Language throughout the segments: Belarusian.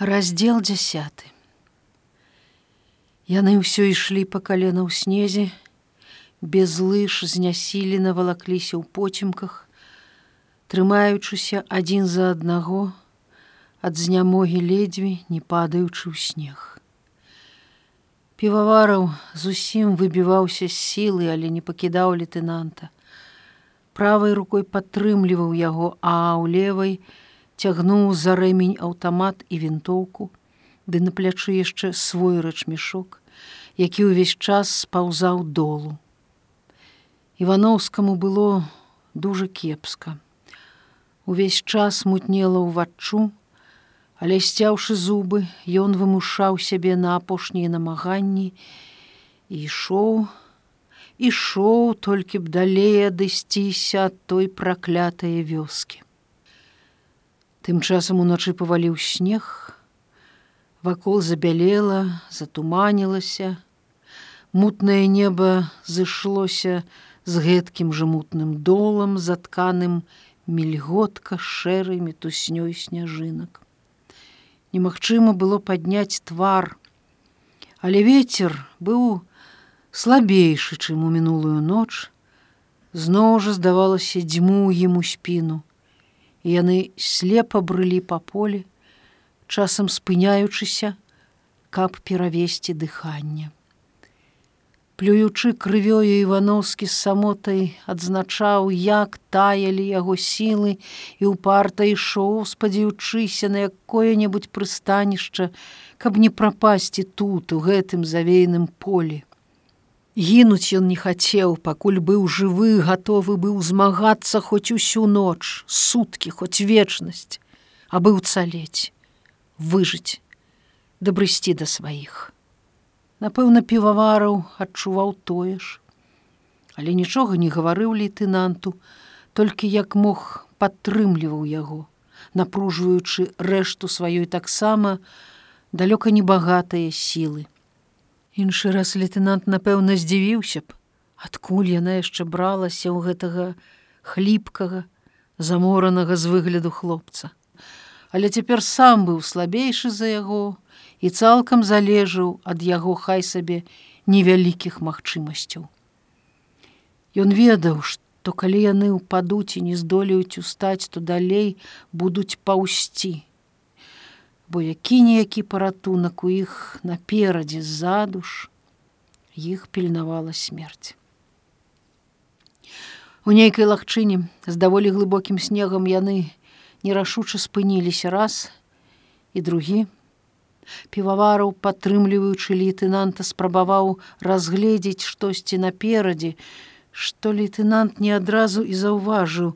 раздел дзясяты яны ўсё ішлі па калена ў снезе без лыж знясілена валакліся ў поцемках трымаючыся адзін за аднаго ад знямогі ледзьве не падаючы ў снег. Півавараў зусім выбіваўся з сілы але не пакідаў лейтенанта правай рукой падтрымліваў яго а ў левой цягнуў за рэмень аўтамат і вінтоўку, ды на плячы яшчэ свой рэчмешок, які ўвесь час спаўзаў долу. Івановскаму было дужа кепска. Увесь час мутнела ўваччу, але сцяўшы зубы, ён вымушаў сябе на апошнія намаганні і ішоў, ішоў толькі б далей адысціся ад той праклятае вёскі. Тым часам уначы паваліў снег, Вакол забялела, затуманілася, Мутнае неба зышлося з гэткім жа мутным долам, затканым мільготка шэрай мітуснёй сняжынак. Немагчыма было падняць твар, Але ветер быў слабейшы, чым у мінулую ноч, зноў жа здавалася дзьму ім у спіну яны слепа брылі па полі, часам спыняючыся, каб перавесці дыханне. Плюючы крывёю івановскі з самотай адзначаў, як таялі яго сілы і ўпарта ішоў, спадзяючыся на якое-небудзь прыстанішча, каб не прапасці тут у гэтым завейным полі. Гінуць ён не хацеў, пакуль быў жывы, гатовы быў змагацца хоць усю ноч, суткі, хоць вечнасць, а быў цалець, выжыць, дабрысці да сваіх. Напэўна, півавараў адчуваў тое ж, але нічога не гаварыў лейтенанту, толькі як мог падтрымліваў яго, напружваючы рэшту сваёй таксама далёка небагатыя сілы. Іншы раз лейтенант напэўна здзівіўся б, адкуль яна яшчэ бралася ў гэтага хліпкага, заморанага з выгляду хлопца. Але цяпер сам быў слабейшы за яго і цалкам залежаў ад яго хай сабе невялікіх магчымасцяў. Ён ведаў, што калі яны ўпадуць і не здолеюць устаць, то далей будуць паўсці бо які-ніякі паратунак у іх наперадзе задуш іх пільнавала смерць. У нейкай лагчыне з даволі глыбокім снегам яны нерашуча спыніліся раз і другі. Півавараў, падтрымліваючы лейтенанта, спрабаваў разгледзець штосьці наперадзе, што лейтенант не адразу і заўважыў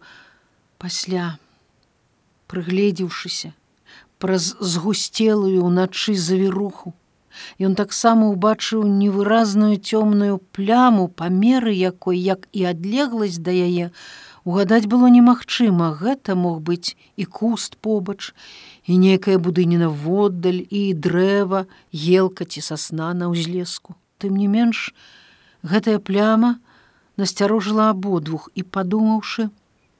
пасля, прыгледзеўшыся, праз згусцелую ўначы завіруху. Ён таксама ўбачыў невыразную цёмную пляму памеры якой як і адлегласць да яе угадаць было немагчыма. Гэта мог быць і куст побач і некая будыніна воддаль і дрэва елка ці сасна на ўзлеску. Тым не менш гэтая пляма насцярожыла абодвух і падумаўшы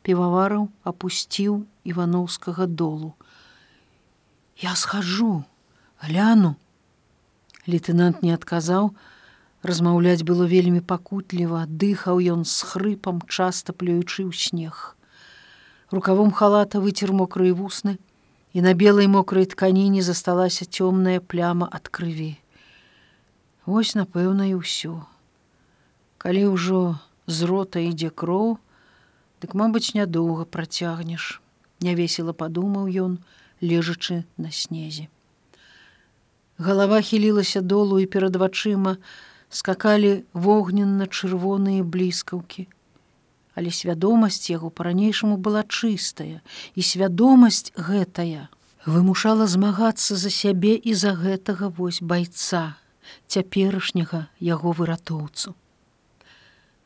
півавараў апусціў івановскага долу Я схожу, гляну. Лейтенант не адказаў, размаўляць было вельмі пакутліва, дыхаў ён з хрыпам, часта плюючы ў снег. Рукавом халата выцер мокрые вусны, і на белай мокрай тканіне засталася цёмная пляма ад крыві. Вось, напэўна, і ўсё. Калі ўжо з рота ідзе кроў, дык, мабыць, нядоўга працягнеш. Нявесела падумаў ён, лежачы на снезе. Галава хілілася долу і перад вачыма скакалі вогненна-чырвоныя бліскаўкі. Але свядомасць яго па-ранейшаму была чыстая, і свядомасць гэтая вымушала змагацца за сябе і за гэтага вось байца, цяперашняга яго выратоўцу.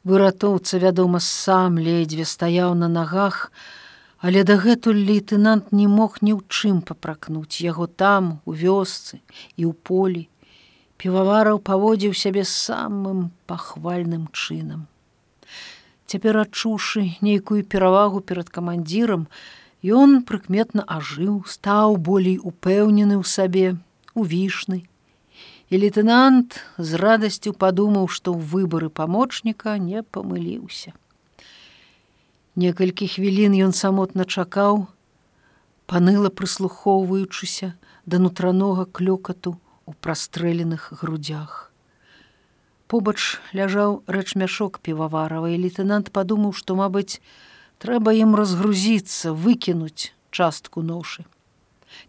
Выратоўца, вядома, сам ледзьве стаяў на нагах, Але дагэтуль лейтенант не мог ні ў чым папракнуць яго там, у вёсцы і ў полі. Півавараў паводзіў сябе самым пахвальным чынам. Цяпер адчуўшы нейкую перавагу перад камандзірам, Ён прыкметна ажыў, стаў болей упэўнены ў сабе, увішны. І лейтенант з радасцю падумаў, што ў выбары памочніка не памыліўся. Некалькі хвілін ён самотна чакаў, паныла прыслухоўваючыся да нутранога клёкату у прастрэленых грудях. Побач ляжаў рэчмяшок піваварава, і лейтенант падумаў, што, мабыць, трэба ім разгрузіцца, выкінуць частку ношы.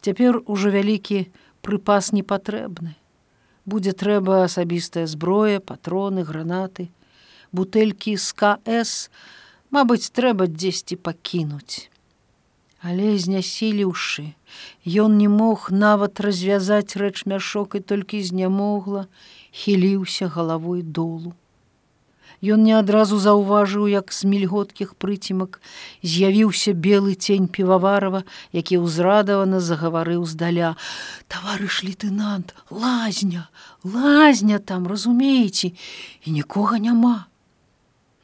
Цяпер ужо вялікі прыпас не патрэбны. Будзе трэба асабістая зброя, патроны, гранаты, бутэлькі з КС, Мабыць, трэба дзесьці пакінуць. Але знясіліўшы, ён не мог нават развязаць рэч мяшок і толькі знямогла, хіліўся галавой долу. Ён не адразу заўважыў, як з мільготкіх прыцімак з'явіўся белы цень піваварова, які ўзрадавана загаварыў здаля: « Таварыш лейтенант, лазня, лазня там, разумееце, і нікога няма.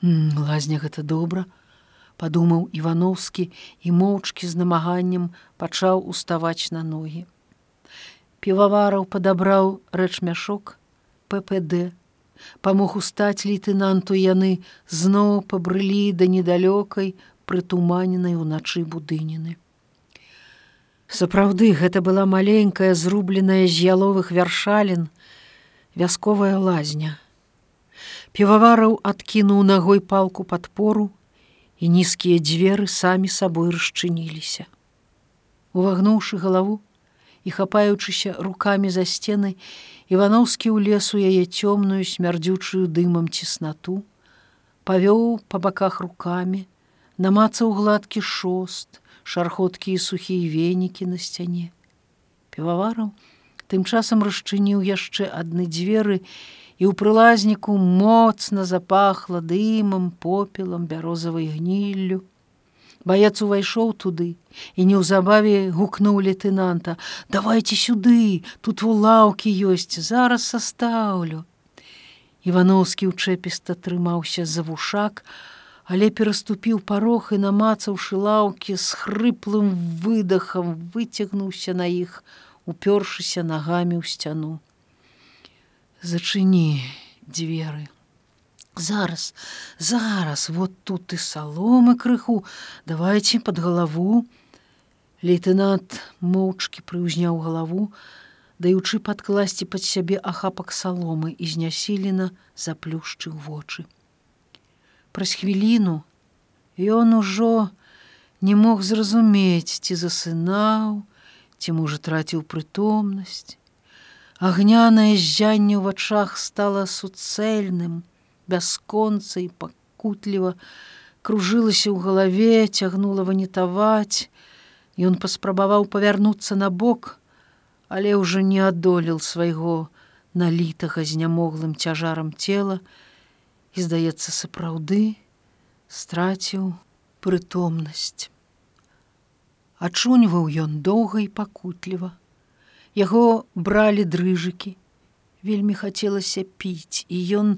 Лазня гэта добра, падумаў Івановскі і моўчкі з намаганнем пачаў уставаць на ногі. Півавараў падабраў рэч мяшок, ППД, памог устаць лейтенанту яны зноў пабрылі да недалёкай прытуманенай уначы будыніны. Сапраўды гэта была маленькая зрубленая з яловых вяршалін вясковая лазня. Півавараў адкінуў нагой палку падпору і нізкія дзверы самі сабой расчыніліся. Увагнуўшы галаву і хапаючыся рукамі за сцены, Івановскі ўлез у яе цёмную смярдзючую дымам цеснату, павёў па баках рукамі, намацаў гладкі шост, шархоткі і сухія венікі на сцяне. Півавараў тым часам расчыніў яшчэ адны дзверы і ў прылазніку моцна запахла дымам, попелам, бярозавай гніллю. Баец увайшоў туды і неўзабаве гукнуў лейтенанта: « Давайте сюды, тут у лаўкі ёсць, зараз састаўлю. Івановскі ўчэпіста трымаўся за вушак, але пераступіў парог і намацаўшы лаўкі з хрыплым выдахам выцягнуўся на іх, упёршыся нагамі ў сцяну. Зачыні дзверы зараз зараз вот тут і саломы крыху. Давайте под галаву. Лейтенант моўчкі прыўзняў галаву даючы падкласці пад сябе ахапак саломы і знясілена заплюшчыў вочы. Праз хвіліну ён ужо не мог зразумець ці засынаў ці можа траціў прытомнасць агнянае зжанне ў вачах стала суцэльным бясконца і пакутліва кружылася ў галаве, цягнула ванітаваць. Ён паспрабаваў павярнуцца на бок, але ўжо не адолел свайго налітага знямоглым цяжарам цела і, здаецца, сапраўды страціў прытомнасць. Ачуньваў ён доўга і пакутліва. Яго бралі дрыжыкі. Вельмі хацелася піць, і ён,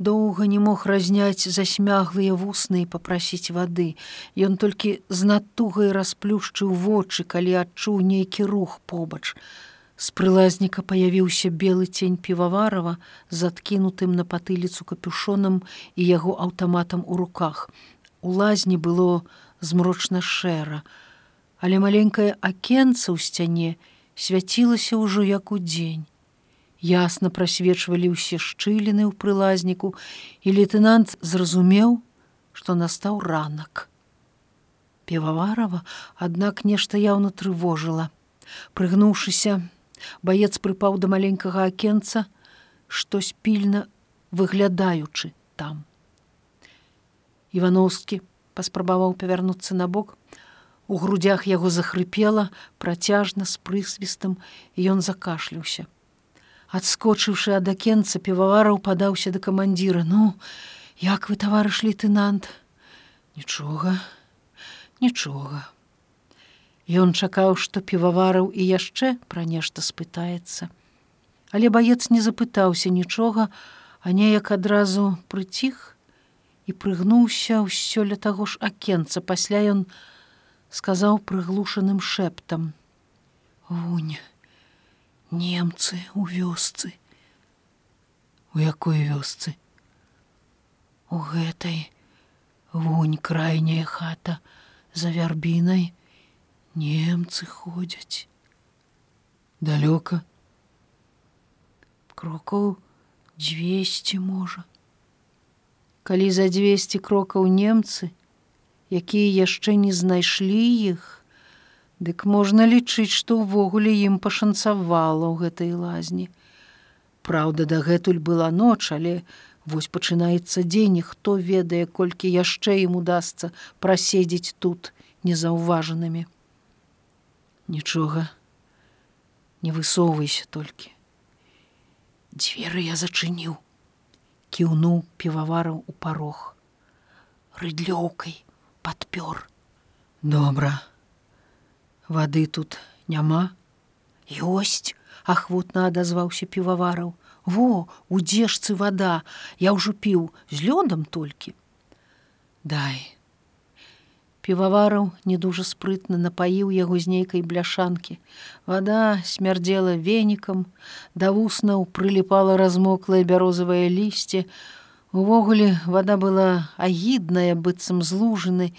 доўга не мог разняць засмяглыя вусны і попрасіць вады. Ён толькі з натугай расплюшчыў вочы, калі адчуў нейкі рух побач. З прылазніка паявіўся белы цень піваварова з адкінутым на патыліцу капюшонам і яго аўтаматам у руках. У лазні было змрочна шэра, але маленькае акенца ў сцяне свяцілася ўжо як у дзень ясна прасвечвалі ўсе шчыліны ў прылазніку, і лейтенант зразумеў, што настаў ранак. Певаварова, аднак нешта яўна трывожыла. Прыгнуўшыся, баец прыпаў да маленькага акенца, штось пільна выглядаючы там. Івановскі паспрабаваў павярнуцца на бок. У грудях яго захрыпела працяжна з прысвістам, і ён закашляўся адскочыўшы ад акенца півавараў падаўся да камандзіра. Ну як вы таварыш лейтенант нічога нічога Ён чакаў што півавараў і яшчэ пра нешта спытаецца. Але баец не запытаўся нічога а неяк адразу прыціх і прыгнуўся ўсё ля таго ж акенца. Пасля ён сказаў прыглушаным шэптам: Вунь, немцы у вёсцы. У якой вёсцы? У гэтай вунь крайняя хата за вярбінай немцы ходзяць. Далёка крокаў 200 можа. Калі за 200 крокаў немцы, якія яшчэ не знайшлі іх, дык можна лічыць, што ўвогуле ім пашанцавала ў гэтай лазні. Праўда, дагэтуль была ноч, але вось пачынаецца дзень, хто ведае, колькі яшчэ ім удасца праседзець тут незаўважанымі. Нічога, не высоўвайся толькі. Дзверы я зачыніў, кіўнуў півавараў у парог. Рыдлёўкай падпёр. Добра. Вады тут няма. Ёсць, ахвотна адазваўся півавараў. Во, у дзежцы вада, я ўжо піў з лёдам толькі. Дай. Півавараў не дужа спрытна напаіў яго з нейкай бляшанкі. Вада смярдзела венікам, да вуснаў прыліпала размоклае бярозавае лісце. Увогуле вода была агідная быццам злужаны,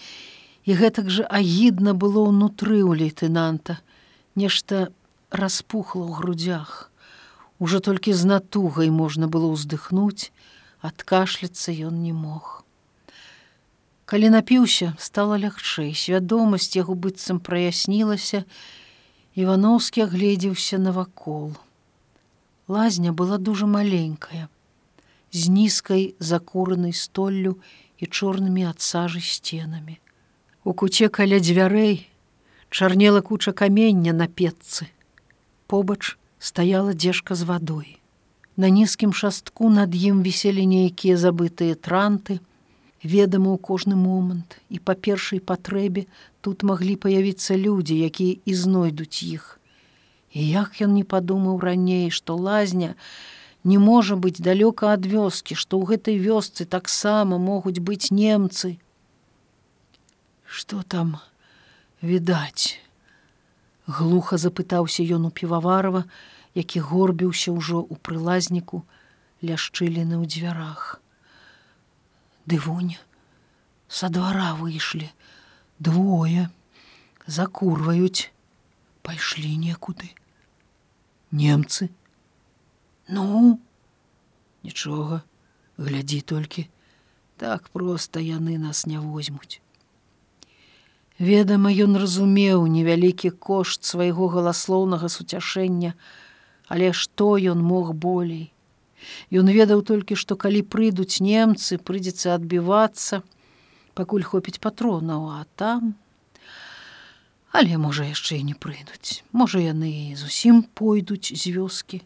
і гэтак жа агідна было ўнутры ў лейтенанта. Нешта распухло ў грудях. Ужо толькі з натугай можна было ўздыхнуць, адкашляцца ён не мог. Калі напіўся, стала лягчэй, свядомасць яго быццам праяснілася, Івановскі агледзеўся навакол. Лазня была дужа маленькая, з нізкай закуранай столлю і чорнымі ад сажы сценамі. У куце каля дзвярэй чарнела куча камення на петцы. Побач стаяла дзежка з вадой. На нізкім шастку над ім віселі нейкія забытыя транты, ведама ў кожны момант і па першай патрэбе тут маглі паявіцца людзі, якія і знойдуць іх. І як ён не падумаў раней, што лазня не можа быць далёка ад вёскі, што ў гэтай вёсцы таксама могуць быць немцы, Што там відаць? Глуха запытаўся ён у піваварова, які горбіўся ўжо ў прылазніку ля шчыліны ў дзвярах. Дывунь, са двара выйшлі, двое, закурваюць, пайшлі некуды. Немцы. Ну, нічога, глядзі толькі, так проста яны нас не возьмуць. Ведама, ён разумеў невялікі кошт свайго галаслоўнага суцяшэння, але што ён мог болей. Ён ведаў толькі, што калі прыйдуць немцы, прыйдзецца адбівацца, пакуль хопіць патронаў, а там. Але можа яшчэ і не прыйдуць. Можа яны зусім пойдуць з вёскі.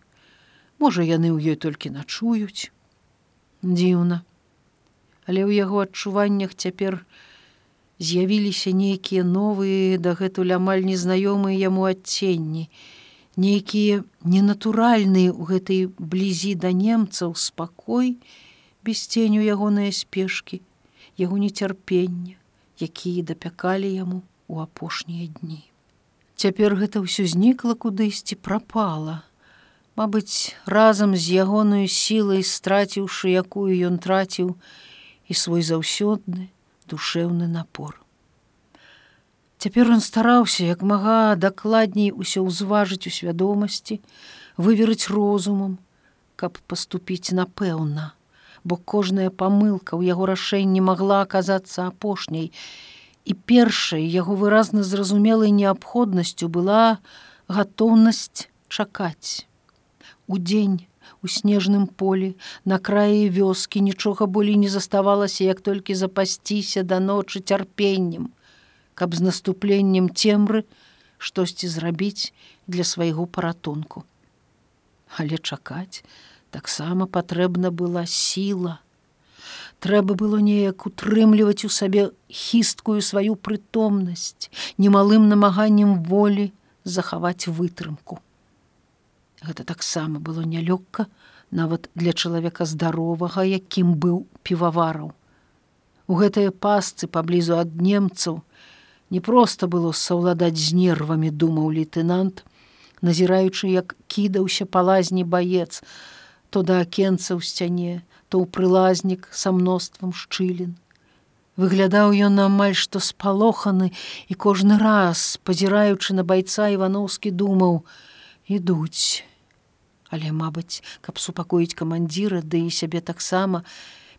Можа яны ў ёй толькі начуюць. Дзіўна. Але ў яго адчуваннях цяпер, з'явіліся нейкія новыя дагэтуль амаль незнаёмыя яму адценні, нейкія ненатуральныя ў гэтай блізі да немцаў спакой, без ценю ягоныя спешкі, яго нецярпення, якія дапякалі яму у апошнія дні. Цяпер гэта ўсё знікла кудысьці прапала. Мабыць, разам з ягонаю сілай страціўшы, якую ён траціў і свой заўсёдны, душэўны напор. Цяпер ён стараўся, як мага дакладней усё ўзважыць у свядомасці, выверыць розумам, каб паступіць напэўна, бо кожная памылка ў яго рашэнні магла аказацца апошняй, і першай яго выразна зразумелай неабходнасцю была гатоўнасць чакаць. Удзень у снежным полі на краі вёскі нічога болей не заставалася як толькі запасціся да ночы цярпеннем каб з наступленнем цемры штосьці зрабіць для свайго паратунку але чакаць таксама патрэбна была сіла. Трэба было неяк утрымліваць у сабе хісткую сваю прытомнасць немалым намаганнем волі захаваць вытрымку Гэта таксама было нялёгка нават для чалавека здаровага, якім быў півавараў. У гэтыя пасцы паблізу ад немцаў Не проста было саўладаць з нервамі, думаў лейтенант, назіраючы, як кідаўся па лазні баец, то да акенца ў сцяне, то ў прылазнік са мноствам шчылін. Выглядаў ён амаль што спалоханы і кожны раз, пазіраючы на байца Івановскі думаў: ідуць. Але, мабыць, каб супакоіць камандзіра, ды і сябе таксама,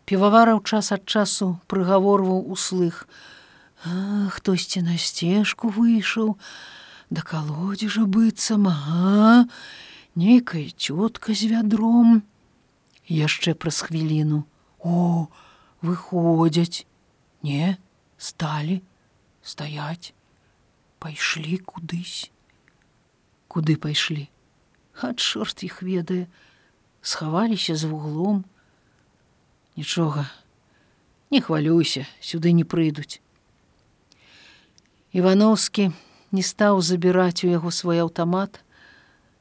півавараў час ад часу прыгаворваў услых: хтосьці на сцежку выйшаў, да калодзежа быццам, ага, нейкая цётка з вядром яшчэ праз хвіліну. О выходзяць не сталі стаять пайшлі кудысь куды пайшлі ад чорт іх ведае схаваліся з вуглом нічога не хвалюйся сюды не прыйдуць ивановскі не стаў забіраць у яго свой аўтамат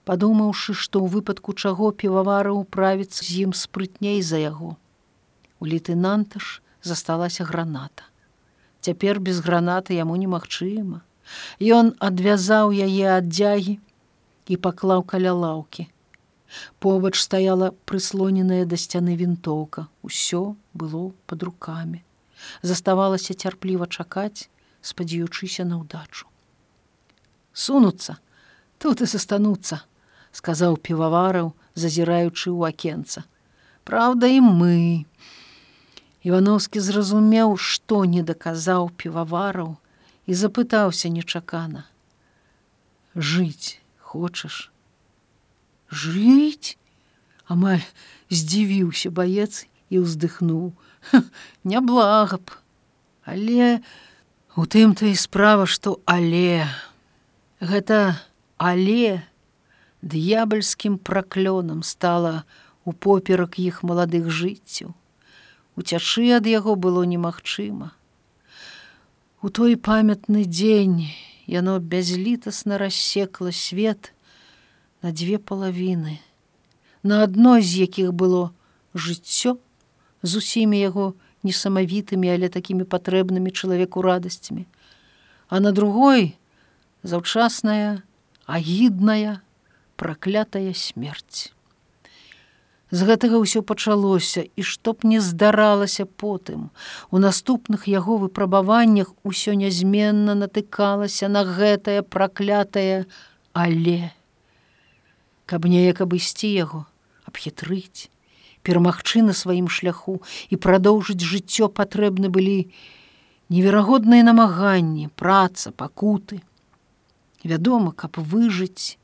падумаўшы, што ў выпадку чаго півавара ўправіцца з ім спрытней за яго. У лейтенанта ж засталася граната. Цяпер без гранаты яму немагчыма. Ён адвязаў яе ад дзягі і паклаў каля лаўкі. Побач стаяла прыслоненая да сцяны вінтоўка. Усё было под руками. Заставалася цярпліва чакаць, спадзяючыся на ўдачу. Сунуцца, тут і застануцца, сказаў півавараў, зазіраючы ў акенца. Праўда і мы. Івановскі зразумеў, што не даказаў півавараў і запытаўся нечакана: Жыць хочаш? Жыць амаль здзівіўся баец і ўздыхнуў. Няблага б. Але у тым-то і справа што але. Гэта але д'ябальскім праклёнам стала у поперак іх маладых жыццяў. Уцячы ад яго было немагчыма. У той памятны дзень яно бязлітасна рассекла свет на дзве палавіны, на адной з якіх было жыццё з усімі яго несамавітымі, але такімі патрэбнымі чалавеку радасцямі, а на другой заўчасная, агідная, праклятая смерць. З гэтага ўсё пачалося і што б не здаралася потым. У наступных яго выпрабаваннях усё нязменна натыкалася на гэтае праклятае, але каб неяк абысці яго, абхітрыць, перамагчы на сваім шляху і прадоўжыць жыццё патрэбны былі неверагодныя намаганні, праца, пакуты. Вядома, каб выжыць,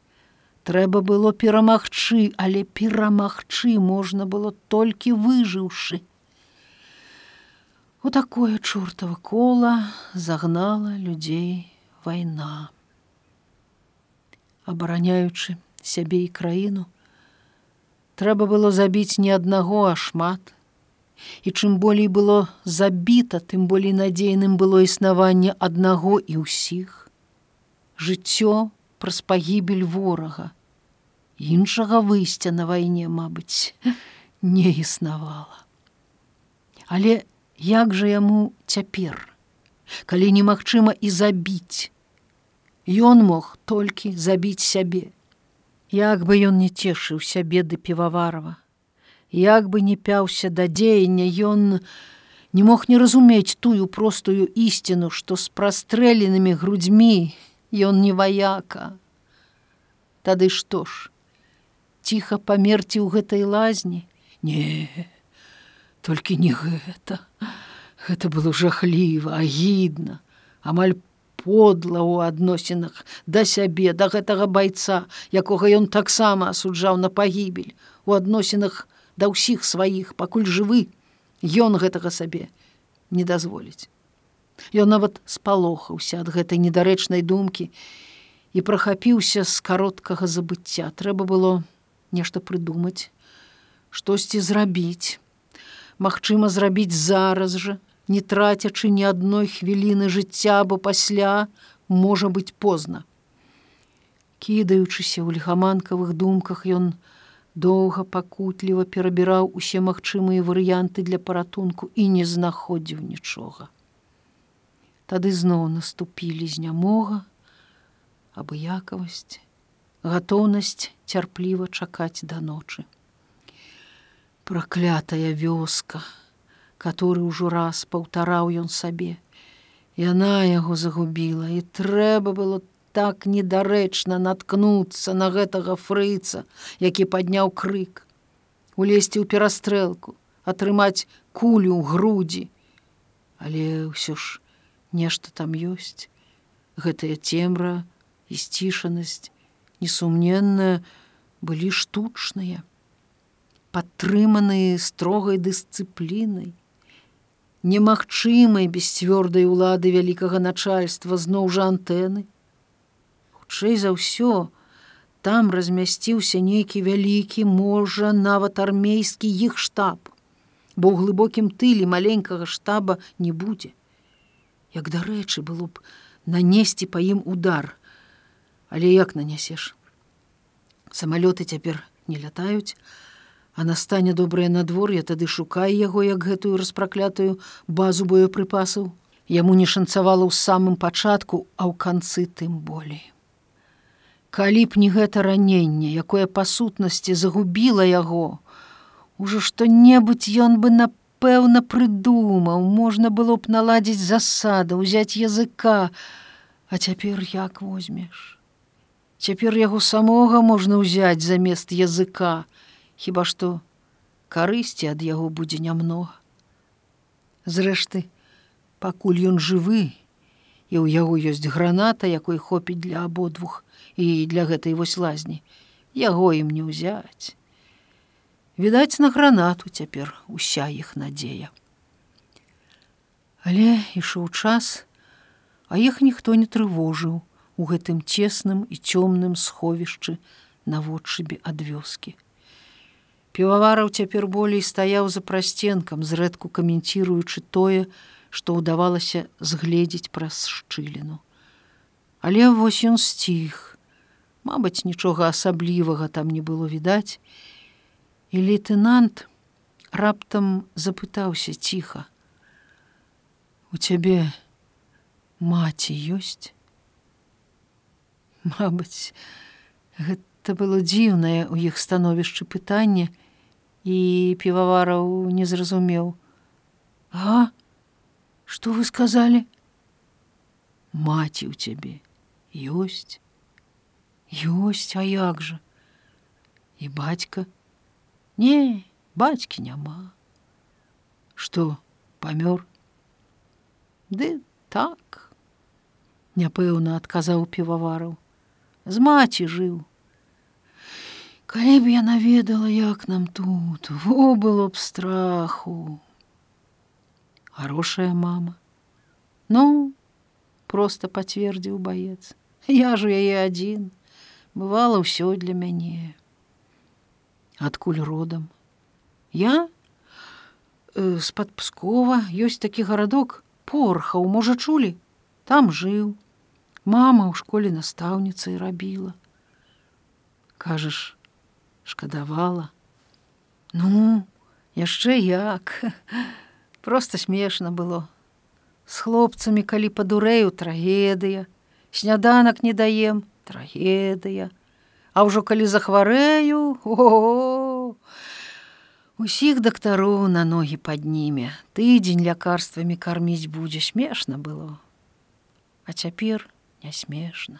трэба было перамагчы, але перамагчы можна было толькі выжыўшы. У такое чортава кола загнала людзей вайна. Абараняючы сябе і краіну, трэба было забіць не аднаго, а шмат. І чым болей было забіта, тым болей надзейным было існаванне аднаго і ўсіх. Жыццё праз пагібель ворага, іншага выйсця на вайне, мабыць, не існавала. Але як жа яму цяпер, калі немагчыма і забіць, Ён мог толькі забіць сябе. Як бы ён не цешыў сябе да піваварова, Як бы не пяўся да дзеяння, ён не мог не разумець тую простую ісціну, што з прастрэленымі грудзьмі ён не ваяка. Тады што ж, ціха памерці ў гэтай лазні? Не толькі не гэта. Гэта было жахліва агідна амаль подла ў адносінах да сябе да гэтага байца якога ён таксама асуджаў на пагібель у адносінах да ўсіх сваіх пакуль жывы ён гэтага сабе не дазволіць. Ён нават спалохаўся ад гэтай недарэчнай думкі і прахапіўся з кароткага забыцця. Трэба было нешта прыдумаць, штосьці зрабіць. Магчыма, зрабіць зараз жа, не трацячы ні адной хвіліны жыцця, бо пасля можа быць позна. Кідаючыся ў льгаманкавых думках, ён доўга пакутліва перабіраў усе магчымыя варыянты для паратунку і не знаходзіў нічога. Тады зноў наступілі знямога, абыякавасць, гатоўнасць цярпліва чакаць да ночы. Праклятая вёска, который ўжо раз паўтараў ён сабе. Яна яго загубіла і трэба было так недарэчна наткнуцца на гэтага фрыца, які падняў крык, улезці ў перастрэлку, атрымаць кулю ў грудзі. Але ўсё ж нешта там ёсць. Гэтая цемра і сцішанасць, несумненная, былі штучныя, падтрыманыя строгай дысцыплінай немагчымай без цвёрдай улады вялікага начальства зноў жа антэны. Хутчэй за ўсё, там размясціўся нейкі вялікі, можа, нават армейскі іх штаб, бо ў глыбокім тыле маленькага штаба не будзе. Як дарэчы, было б нанесці па ім удар. Але як нанясеш? Самалёты цяпер не лятаюць, а настане добрае надвор'е тады шукай яго як гэтую распраклятую базу боепрыпасаў. Яму не шанцавала ў самым пачатку а ў канцы тым болей. Калі б не гэта раненне якое па сутнасці загубіла яго ужо што-небудзь ён бы напэўна прыдумаў. Можна было б наладзіць засада ўзяць языка. А цяпер як возьмеш цяпер яго самога можна ўзяць замест языка хіба што карысці ад яго будзе нямнога. Зрэшты, пакуль ён жывы, і ў яго ёсць граната, якой хопіць для абодвух і для гэтай вось лазні, яго ім не ўзяць. Відаць, на гранату цяпер уся іх надзея. Але ішоў час, а іх ніхто не трывожыў у гэтым цесным і цёмным сховішчы наводшыбе ад вёскі. Півавараў цяпер болей стаяў за прасценкам, зрэдку каменціруючы тое, што ўдавалася згледзець праз шчыліну. Але вось ён сціх. Мабыць, нічога асаблівага там не было відаць. І лейтенант раптам запытаўся ціха: « У цябе маці ёсць? Мабыць, гэта было дзіўнае ў іх становішчы пытання, і півавараў не зразумеў. А? Что вы сказали маці у цябе ёсць ёсць а як жа? І бацька? Не бацькі няма что памёр? Ды так няпэўна адказаў півавараў з маці жыў Калі б я наведала, як нам тут, во было б страху. Хорошая мама. Ну, просто пацвердзіў баец. Я ж у яе адзін, бывала ўсё для мяне. Адкуль родам? Я з-пад пскова ёсць такі гарадок порхаў, можа чулі, там жыў. Мама ў школе настаўніцай рабіла. Кажаш, шкадавала. Ну, яшчэ як. Просто смешна было. З хлопцамі, калі падурэю трагедыя, сняданак не даем, трагедыя. А ўжо калі захварэю, о, Усіх дактароў на ногі падніме, тыдзень лякарствамі карміць будзе смешна было. А цяпер не смешна.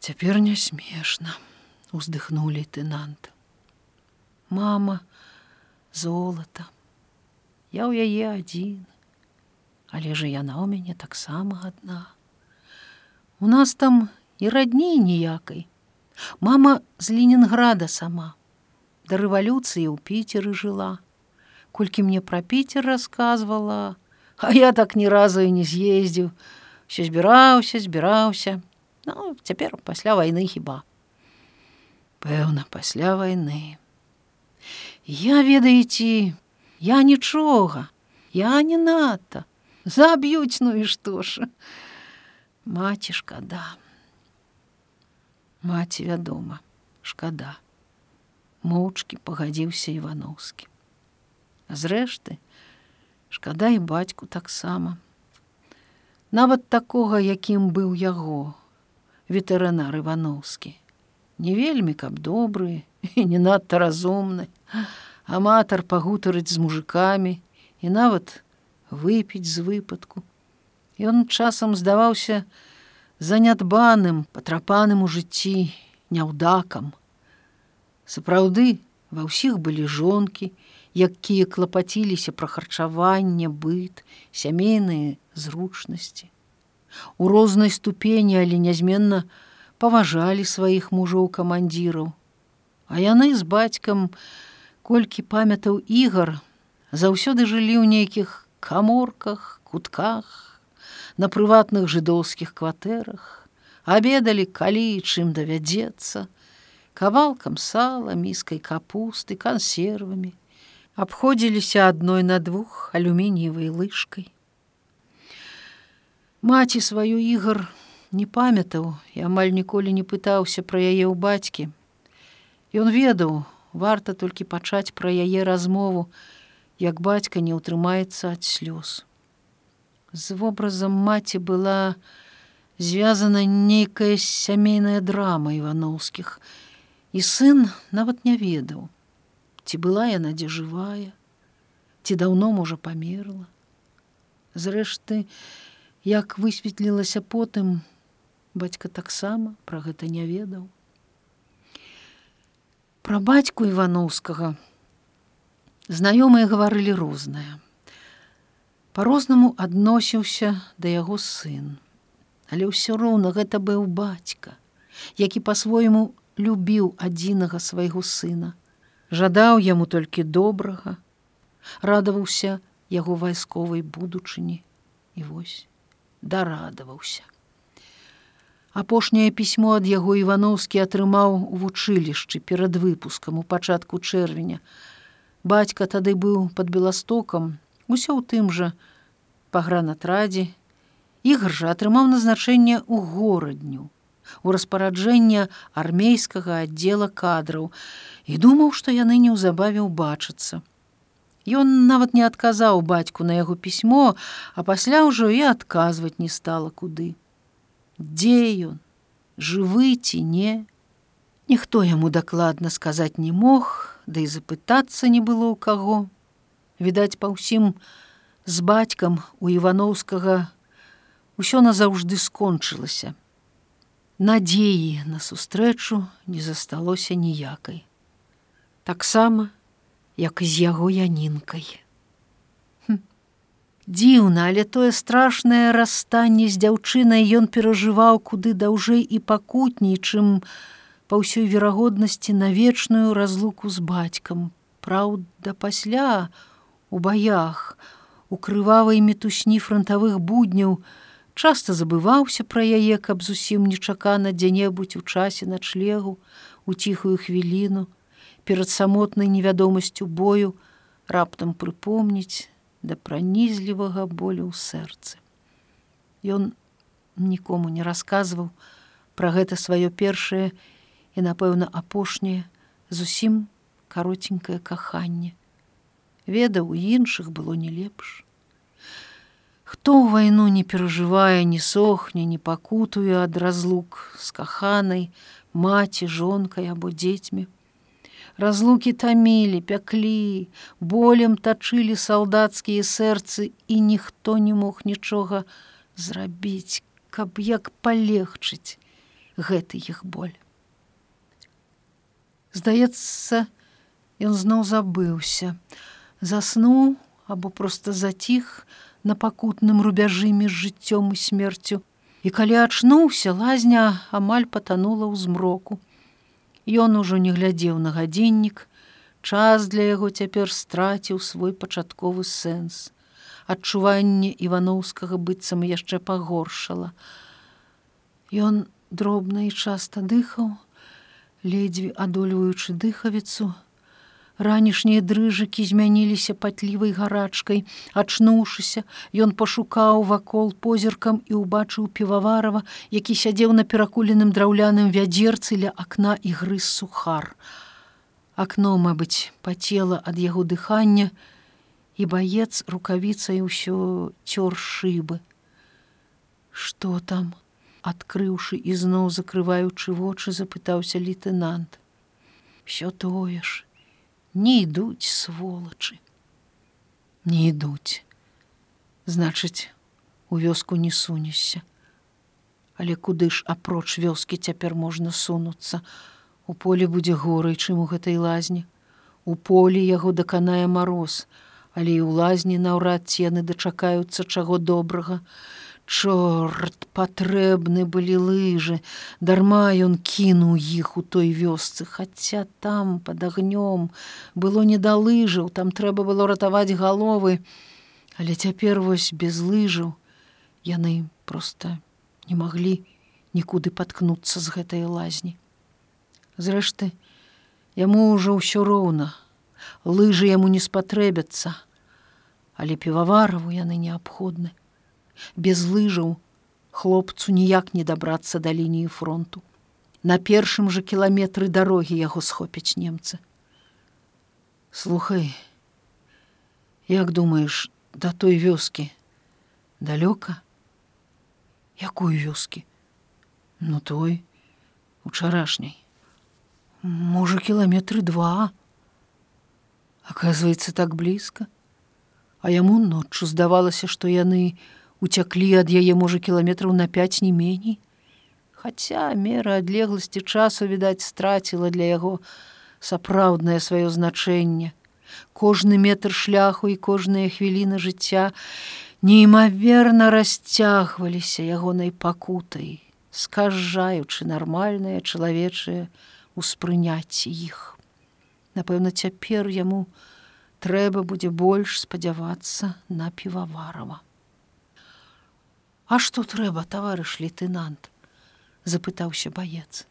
Цяпер не смешна уздыхнул лейтенант. Мама, золото. Я ў яе адзін, Але же яна ў мяне таксама адна. У нас там і радней ніякай. Мама з Ленінграда сама. Да рэвалюцыі ў піцеры жыла. Колькі мне пра піцер рассказывала, А я так ні разу і не з'ездзіў, все збіраўся, збіраўся. Ну, цяпер пасля вайны хіба пэўна пасля войны. Я ведаеце я нічога я не надта заб'юць ну і што ж? Маці шкада маці вядома шкада. Моўчкі пагадзіўся івановскі зрэшты шкада і бацьку таксама нават такога якім быў яго ветэрынар ивановскі не вельмі каб добры і не надта разумны. Аматар пагутарыць з мужикамі і нават выпіць з выпадку. Ён часам здаваўся занядбаным патрапаным у жыцці няўдакам. Сапраўды ва ўсіх былі жонкі якія клапаціліся пра харчаванне быт сямейныя зручнасці. У рознай ступені але нязменна паважалі сваіх мужоў камандзіраў. А яны з бацькам колькі памятаў ігар заўсёды жылі ў нейкіх каморках кутках на прыватных жыдоўскіх кватэрах абедалі калі і чым давядзецца кавалкам сала міскай капусты кансервамі абходзіліся адной на двух алюмініевай лыжкай маці сваю ігар не памятаў і амаль ніколі не пытаўся пра яе ў бацькі. Ён ведаў, варта толькі пачаць пра яе размову, як бацька не ўтрымаецца ад слёз. З вобразам маці была звязана нейкая сямейная драма івановскіх, і сын нават не ведаў, ці была яна дзе жывая, ці даўно можа памерла. Зрэшты, як высветлілася потым, бацька таксама пра гэта не ведаў. Пра бацьку Івановскага знаёмыя гаварылі рознае. Па-рознаму адносіўся да яго сын. Але ўсё роўна гэта быў бацька, які па-свойму любіў адзінага свайго сына, жадаў яму толькі добрага, радаваўся яго вайсковай будучыні і вось дарадаваўся. Апошняе пісьмо ад яго Івановскі атрымаў у вучылішчы перад выпускам у пачатку чэрвеня. Бацька тады быў под беластокам, усё ў тым жа пагранатрадзе. Ігар жа атрымаў назначэнне ў горадню, у распараджэння армейскага аддзела кадраў. І думаў, што яны неўзабаве ўбачацца. Ён нават не адказаў бацьку на яго пісьмо, а пасля ўжо і адказваць не стала куды. Дзе ён? Жывы ці не? Ніхто яму дакладна сказаць не мог да і запытацца не было ў каго. Відаць па ўсім з бацькам у івановскага ўсё назаўжды скончылася надзеі на сустрэчу не засталося ніякай таксама як і з яго янінкай Дзіўна, але тое страшнае расстанне з дзяўчынай ён перажываў куды даўжэй і пакутней, чым па ўсёй верагоднасці на вечную разлуку з бацькам. Праўда, пасля у баях, у крывавай мітусні фронтавых будняў, часта забываўся пра яе, каб зусім нечакана дзе-небудзь у часе начлегу, у ціхую хвіліну, перад самотнай невядомасцю бою раптам прыпомніць, да пранізлівага болю ў сэрцы. Ён нікому не расказваў пра гэта сваё першае і, напэўна, апошняе зусім каротенькае каханне. Ведаў у іншых было не лепш. Хто ў вайну не перажывае, не сохне, не пакутуе ад разлук з каханай, маці, жонкай або дзецьмі, разлукі тамілі пяклі болем тачылі салдацкія сэрцы і ніхто не мог нічога зрабіць каб як палегчыць гэты іх боль. Здаецца ён зноў забыўся. Заснуў або просто заціх на пакутным рубяжы між жыццём і смерцю і калі ачнуўся лазня амаль патанула ў змроку Ён ужо не глядзеў на гадзіннік, час для яго цяпер страціў свой пачатковы сэнс. Адчуванне івановскага быццам яшчэ пагоршала. Ён дробна і часта дыхаў, ледзьве адольваючы дыхавіцу, ранішнія дрыжыкі змяніліся патлівай гарачкай ачнуўшыся ён пашукаў вакол позіркам і ўбачыў піваварова які сядзеў на перакуленым драўляным вядзерцы ля акна і грыз сухар акно мабыць пацела ад яго дыхання і баец рукавіцай усё цёр шыбы. Што там? Адкрыўшы ізноў закрываючы вочы, запытаўся лейтенант. Всё тое ж, не ідуць сволачы. Не ідуць. Значыць, у вёску не сунешся. Але куды ж апроч вёскі цяпер можна сунуцца. У поле будзе горай, чым у гэтай лазні. У полі яго даканае мароз, але і ў лазні наўрад ці яны дачакаюцца чаго добрага, Чорт патрэбны былі лыжы, дарма ён кінуў іх у той вёсцы, хаця там под агнём было не да лыжаў, там трэба было ратаваць галовы, Але цяпер вось без лыжаў яны просто не маглі нікуды паткнуцца з гэтай лазні. Зрэшты, яму ўжо ўсё роўна, лыжы яму не спатрэбяцца, але півавараву яны неабходны без лыжаў хлопцу ніяк не дабрацца да лініі фронту. На першым жа кіламетры дарогі яго схопяць немцы. Слухай, як думаеш, да той вёскі далёка? Якую вёскі? Ну той учарашняй. Можа кіламетры два. Аказваецца так блізка, А яму ноччу здавалася, што яны, уцяклі ад яе можа кіламетраў на 5 не меней. Хаця мера адлегласці часу відаць страціла для яго сапраўднае сваё значэнне. Кожны метр шляху і кожная хвіліна жыцця неймаверна расцягваліся ягонай пакутай, скажаючы нармальнае чалавечае успрыняцце іх. Напэўна, цяпер яму трэба будзе больш спадзявацца на піваварова. А што трэба, таварыш лейтенант? запытаўся баец.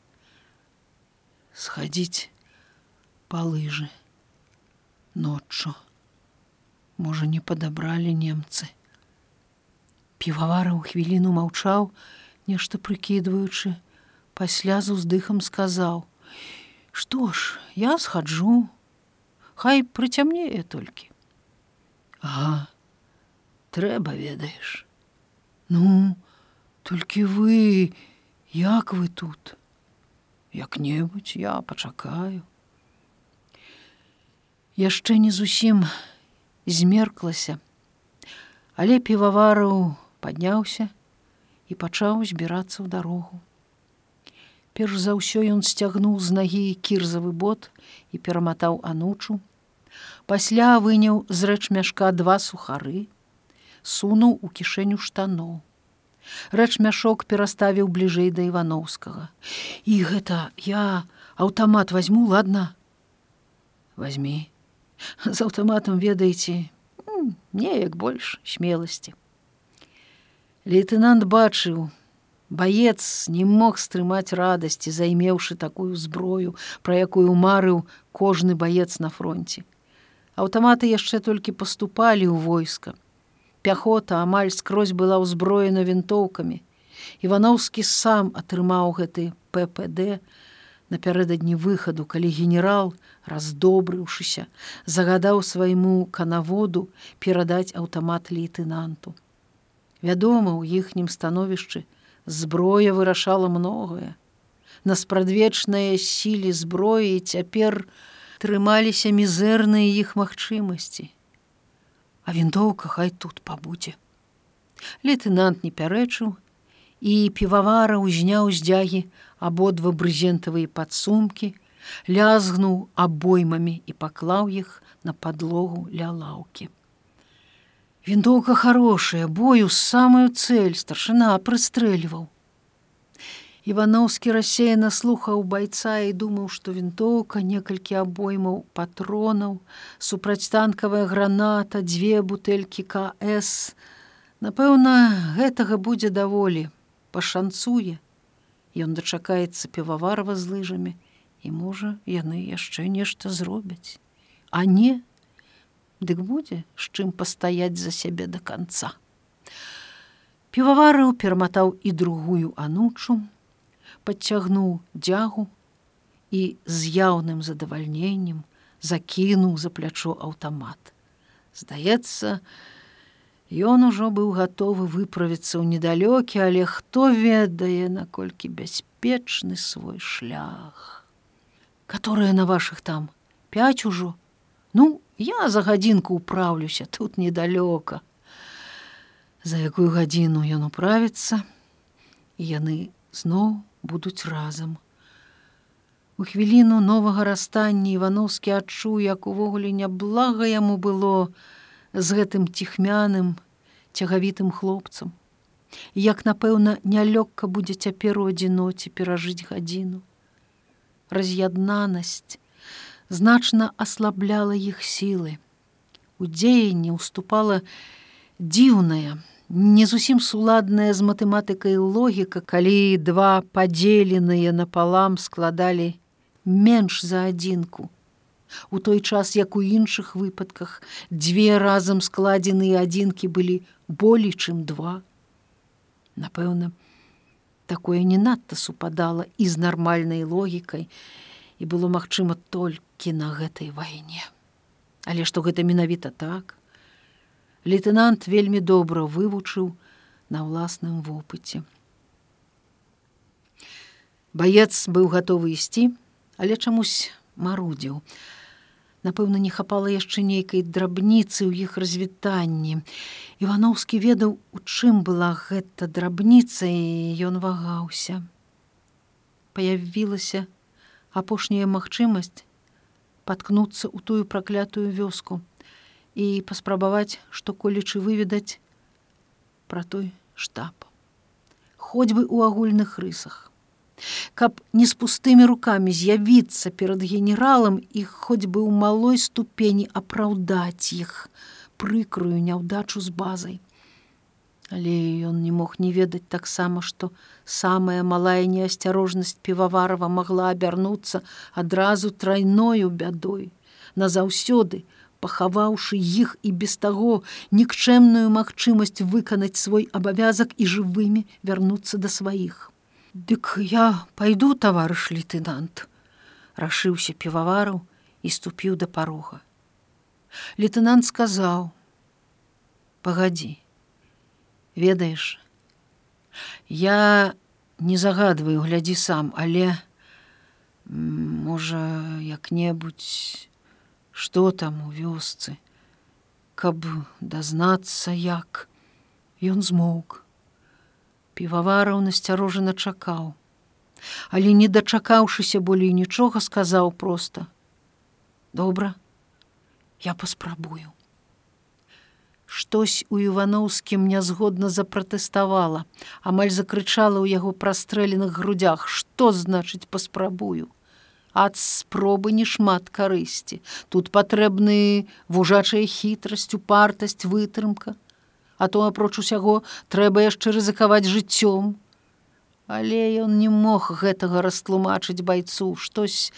Схадзіць па лыжы ноччу. Можа, не падабралі немцы. Півавара ў хвіліну маўчаў, нешта прыкідваючы, пасля з уздыхам сказаў: « Што ж, я схаджу, Хай прыцямнее толькі. Ага, трэба ведаеш. Ну, толькі вы, як вы тут? Як-небудзь я пачакаю. Яшчэ не зусім змерклася, але піваварыў падняўся і пачаў збірацца ў дарогу. Перш за ўсё ён сцягнуў з нагі кірзавы бот і пераматаў анучу. Пасля выняў з рэч мяшка два сухары, сунуў у кішэню штаноў. Рэч мяшок пераставіў бліжэй да івановскага. І гэта я аўтамат возьму ладна. Возьми з аўтаматам ведаеце неяк больш смеласці. Лейтенант бачыў, баец не мог стрымаць радасці, займеўшы такую зброю, пра якую марыў кожны баец на фронте. Аўтаматы яшчэ толькі паступалі ў войска пяхота амаль скрозь была ўзброена вінтоўкамі. Івановскі сам атрымаў гэты ППД напярэдадні выхаду, калі генерал, раздобрыўшыся, загадаў свайму канаводу перадаць аўтамат лейтенанту. Вядома, у іхнім становішчы зброя вырашала многае. На спрадвечныя сілі зброі цяпер трымаліся мізэрныя іх магчымасці а вінтоўка хай тут пабудзе. Лейтенант не пярэчыў і півавара ўзняў здзягі абодва брызентавыя падсумкі, лязгнуў абоймамі і паклаў іх на падлогу ля лаўкі. Вінтоўка хорошая, бою самую цэль старшына прыстрэльваў. Івановскі рассеяна слухаў байца і думаў, што вінтоўка некалькі абоймаў патронаў, супрацьтанкавая граната, дзве бутэлькі КС. Напэўна, гэтага будзе даволі, пашанцуе. Ён дачакаецца піваварва з лыжамі і можа, яны яшчэ нешта зробяць. А не, Дык будзе, з чым пастаяць за сябе да канца. Піваварыў пераматаў і другую анучу, падцягнуў дзягу і з яўным задавальненнем закінуў за плячо аўтамат. Здаецца, ён ужо быў гатовы выправіцца ў недалёкі, але хто ведае, наколькі бяспечны свой шлях. Каторыя на вашых там пяць ужо. Ну, я за гадзінку ўправлюся тут недалёка. За якую гадзіну ён управіцца, яны зноў будуць разам. У хвіліну новага расстання Івановскі адчуў, як увогуле няблага яму было з гэтым ціхмяным, цягавітым хлопцам. Як, напэўна, нялёгка будзе цяпер у адзіноце перажыць гадзіну. Раз'яднанасць значна аслабляла іх сілы. У дзеянні уступала дзіўная, не зусім суладная з матэматыкай логіка, калі два падзеленыя напалам складалі менш за адзінку. У той час, як у іншых выпадках дзве разам складзеныя адзінкі былі болей, чым два. Напэўна, такое не надта супадала і з нармальнай логікай і было магчыма толькі на гэтай вайне. Але што гэта менавіта так? Лейтенант вельмі добра вывучыў на ўласным вопыце. Баец быў гатовы ісці, але чамусь марудзіў. Напэўна, не хапала яшчэ нейкай драбніцы ў іх развітанні. Івановскі ведаў, у чым была гэта драбніца і ён вагаўся. Паявілася апошняя магчымасць паткнуцца ў тую праклятую вёску і паспрабаваць, што колечы выведаць пра той штаб. Хоць бы ў агульных рысах каб не з пустымі руками з'явіцца перад генералам і хоць бы ў малой ступені апраўдаць іх прыкрую няўдачу з базай. Але ён не мог не ведаць таксама, што самая малая неасцярожнасць піваварова магла абярнуцца адразу трайною бядой, назаўсёды, пахаваўшы іх і без таго нікчэмную магчымасць выканаць свой абавязак і жывымі вярнуцца да сваіх. Дык я пайду, таварыш лейтенант, рашыўся півавараў і ступіў да парога. Лейтенант сказаў: « Пагадзі, ведаеш, я не загадваю, глядзі сам, але можа, як-небудзь, што там у вёсцы, каб дазнацца як, Ён змоўк. Півавараў насцярожана чакаў, але не дачакаўшыся болей нічога сказаў проста: добра я паспрабую штось у івановскім нязгодна запратэставала амаль закрычала ў яго прастрэленых грудях што значыць паспрабую ад спробы не шмат карысці тут патрэбны вужачая хітрасць упартасць вытрымка а то апроч усяго трэба яшчэ рызыкаваць жыццём. Але ён не мог гэтага растлумачыць байцу, штось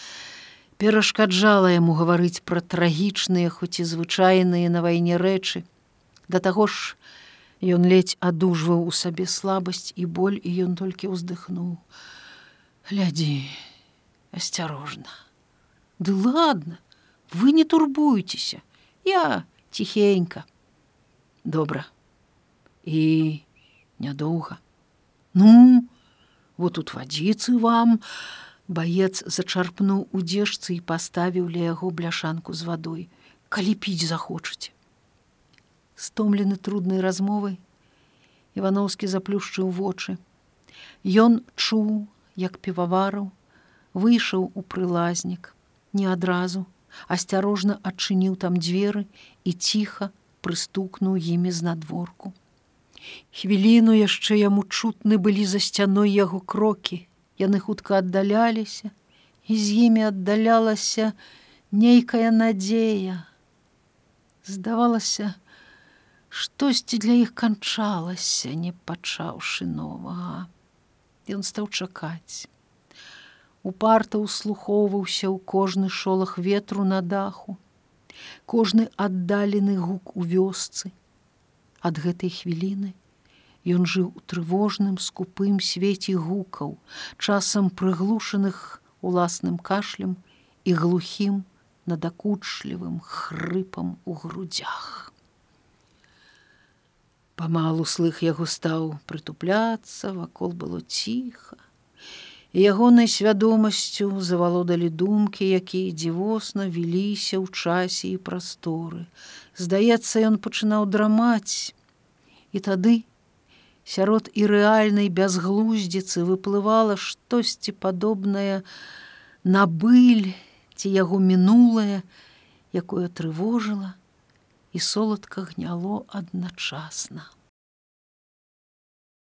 перашкаджала яму гаварыць пра трагічныя, хоць і звычайныя на вайне рэчы. Да таго ж ён ледзь адужваў у сабе слабасць і боль і ён толькі ўздыхнуў. Глядзі, асцярожна. Ды ладно, вы не турбуйцеся, я ціхенька. Добра і нядоўга. Ну, вот тут вадзіцы вам, Баец зачарпнуў у дзежцы і паставіў ля яго бляшанку з вадой, калі піць захочаце. Стомлены труднай размовай, Івановскі заплюшчыў вочы. Ён чуў, як півавараў, выйшаў у прылазнік, не адразу, асцярожна адчыніў там дзверы і ціха прыстукнуў імі з надворку. Хвіліну яшчэ яму чутны былі за сцяной яго крокі. Яны хутка аддаляліся, і з імі аддалялася нейкая надзея. Здавалася, штосьці для іх канчалася, не пачаўшы новага. Ён стаў чакаць. Упарта ўслухоўваўся ў кожны шолах ветру на даху, кожны аддалены гук у вёсцы, ад гэтай хвіліны ён жыў у трывожным скупым свеце гукаў, часам прыглушаных уласным кашлем і глухім надакучлівым хрыпам у грудях. Памалу слых яго стаў прытупляцца, вакол было ціха. Ягонай свядомасцю завалодалі думкі, якія дзівосна віліся ў часе і прасторы. Здаецца, ён пачынаў драмаць. І тады сярод і рэальнай бязглуздзіцы выплывала штосьці падобнае на быль ці яго мінулае, якое трывожыла і соладка гняло адначасна.